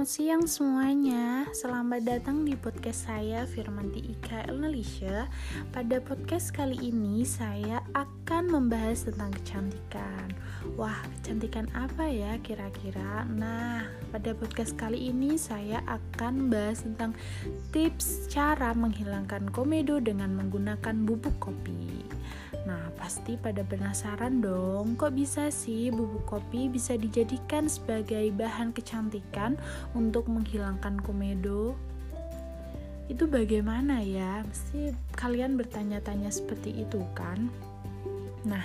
Selamat siang semuanya. Selamat datang di podcast saya Firmanti Ika Elnalisha Pada podcast kali ini saya akan membahas tentang kecantikan. Wah kecantikan apa ya kira-kira? Nah pada podcast kali ini saya akan bahas tentang tips cara menghilangkan komedo dengan menggunakan bubuk kopi pasti pada penasaran dong, kok bisa sih bubuk kopi bisa dijadikan sebagai bahan kecantikan untuk menghilangkan komedo? Itu bagaimana ya? Mesti kalian bertanya-tanya seperti itu kan? Nah,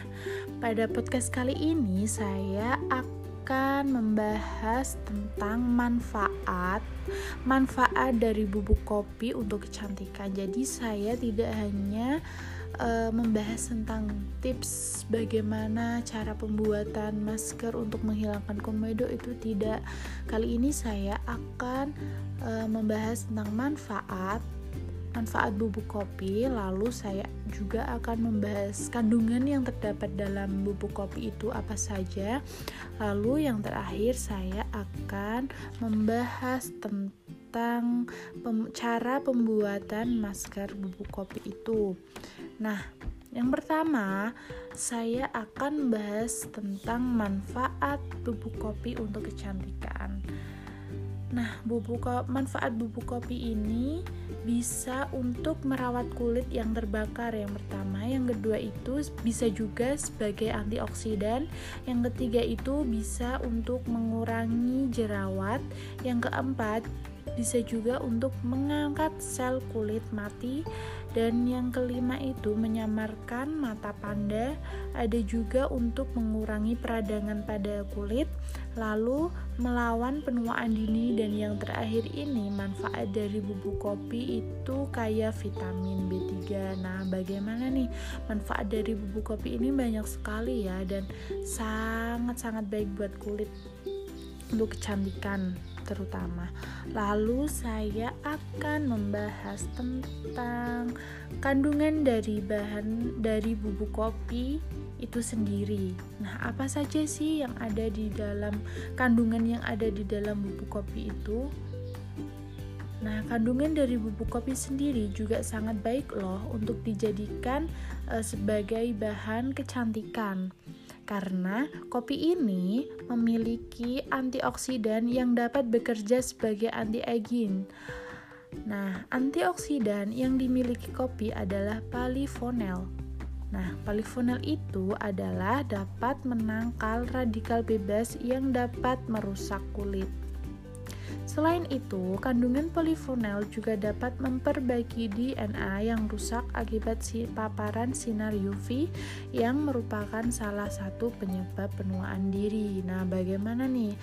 pada podcast kali ini saya akan membahas tentang manfaat manfaat dari bubuk kopi untuk kecantikan. Jadi saya tidak hanya uh, membahas tentang tips bagaimana cara pembuatan masker untuk menghilangkan komedo itu tidak. Kali ini saya akan uh, membahas tentang manfaat manfaat bubuk kopi, lalu saya juga akan membahas kandungan yang terdapat dalam bubuk kopi itu apa saja. Lalu yang terakhir saya akan membahas tentang pem cara pembuatan masker bubuk kopi itu. Nah, yang pertama, saya akan bahas tentang manfaat bubuk kopi untuk kecantikan. Nah, bubuk manfaat bubuk kopi ini bisa untuk merawat kulit yang terbakar. Yang pertama, yang kedua itu bisa juga sebagai antioksidan, yang ketiga itu bisa untuk mengurangi jerawat, yang keempat bisa juga untuk mengangkat sel kulit mati. Dan yang kelima itu menyamarkan mata panda. Ada juga untuk mengurangi peradangan pada kulit lalu melawan penuaan dini. Dan yang terakhir ini manfaat dari bubuk kopi itu kayak vitamin B3 nah bagaimana nih? Manfaat dari bubuk kopi ini banyak sekali ya dan sangat-sangat baik buat kulit untuk kecantikan terutama. Lalu saya akan membahas tentang kandungan dari bahan dari bubuk kopi itu sendiri. Nah, apa saja sih yang ada di dalam kandungan yang ada di dalam bubuk kopi itu? Nah, kandungan dari bubuk kopi sendiri juga sangat baik loh untuk dijadikan e, sebagai bahan kecantikan karena kopi ini memiliki antioksidan yang dapat bekerja sebagai anti-aging. Nah, antioksidan yang dimiliki kopi adalah polyphenol. Nah, polyphenol itu adalah dapat menangkal radikal bebas yang dapat merusak kulit. Selain itu, kandungan polifenol juga dapat memperbaiki DNA yang rusak akibat si paparan sinar UV yang merupakan salah satu penyebab penuaan diri. Nah, bagaimana nih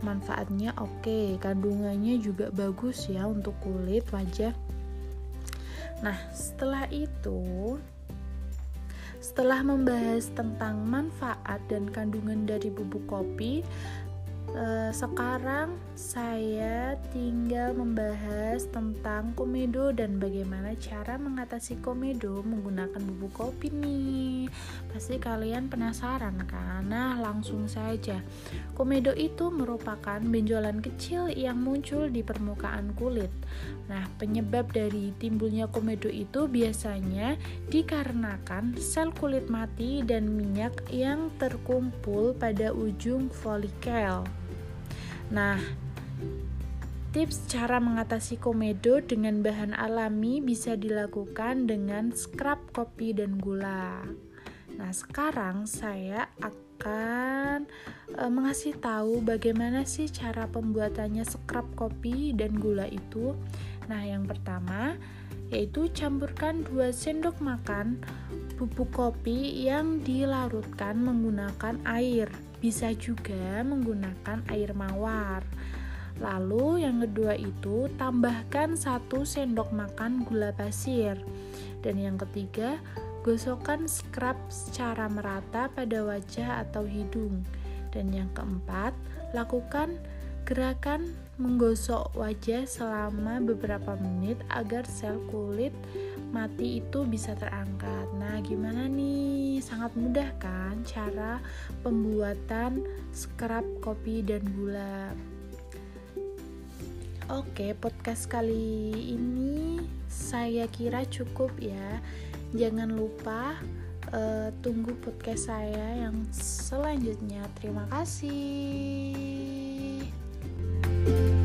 manfaatnya? Oke, kandungannya juga bagus ya untuk kulit, wajah. Nah, setelah itu setelah membahas tentang manfaat dan kandungan dari bubuk kopi, Uh, sekarang saya tinggal membahas tentang komedo dan bagaimana cara mengatasi komedo menggunakan bubuk kopi nih. Pasti kalian penasaran? Nah, langsung saja. Komedo itu merupakan benjolan kecil yang muncul di permukaan kulit. Nah, penyebab dari timbulnya komedo itu biasanya dikarenakan sel kulit mati dan minyak yang terkumpul pada ujung folikel. Nah, tips cara mengatasi komedo dengan bahan alami bisa dilakukan dengan scrub kopi dan gula. Nah, sekarang saya akan e, mengasih tahu bagaimana sih cara pembuatannya scrub kopi dan gula itu. Nah, yang pertama yaitu campurkan 2 sendok makan bubuk kopi yang dilarutkan menggunakan air bisa juga menggunakan air mawar. Lalu yang kedua itu tambahkan satu sendok makan gula pasir. Dan yang ketiga, gosokkan scrub secara merata pada wajah atau hidung. Dan yang keempat, lakukan gerakan menggosok wajah selama beberapa menit agar sel kulit mati itu bisa terangkat. Nah, gimana nih? Sangat mudah kan cara pembuatan scrub kopi dan gula. Oke, podcast kali ini saya kira cukup ya. Jangan lupa uh, tunggu podcast saya yang selanjutnya. Terima kasih. thank you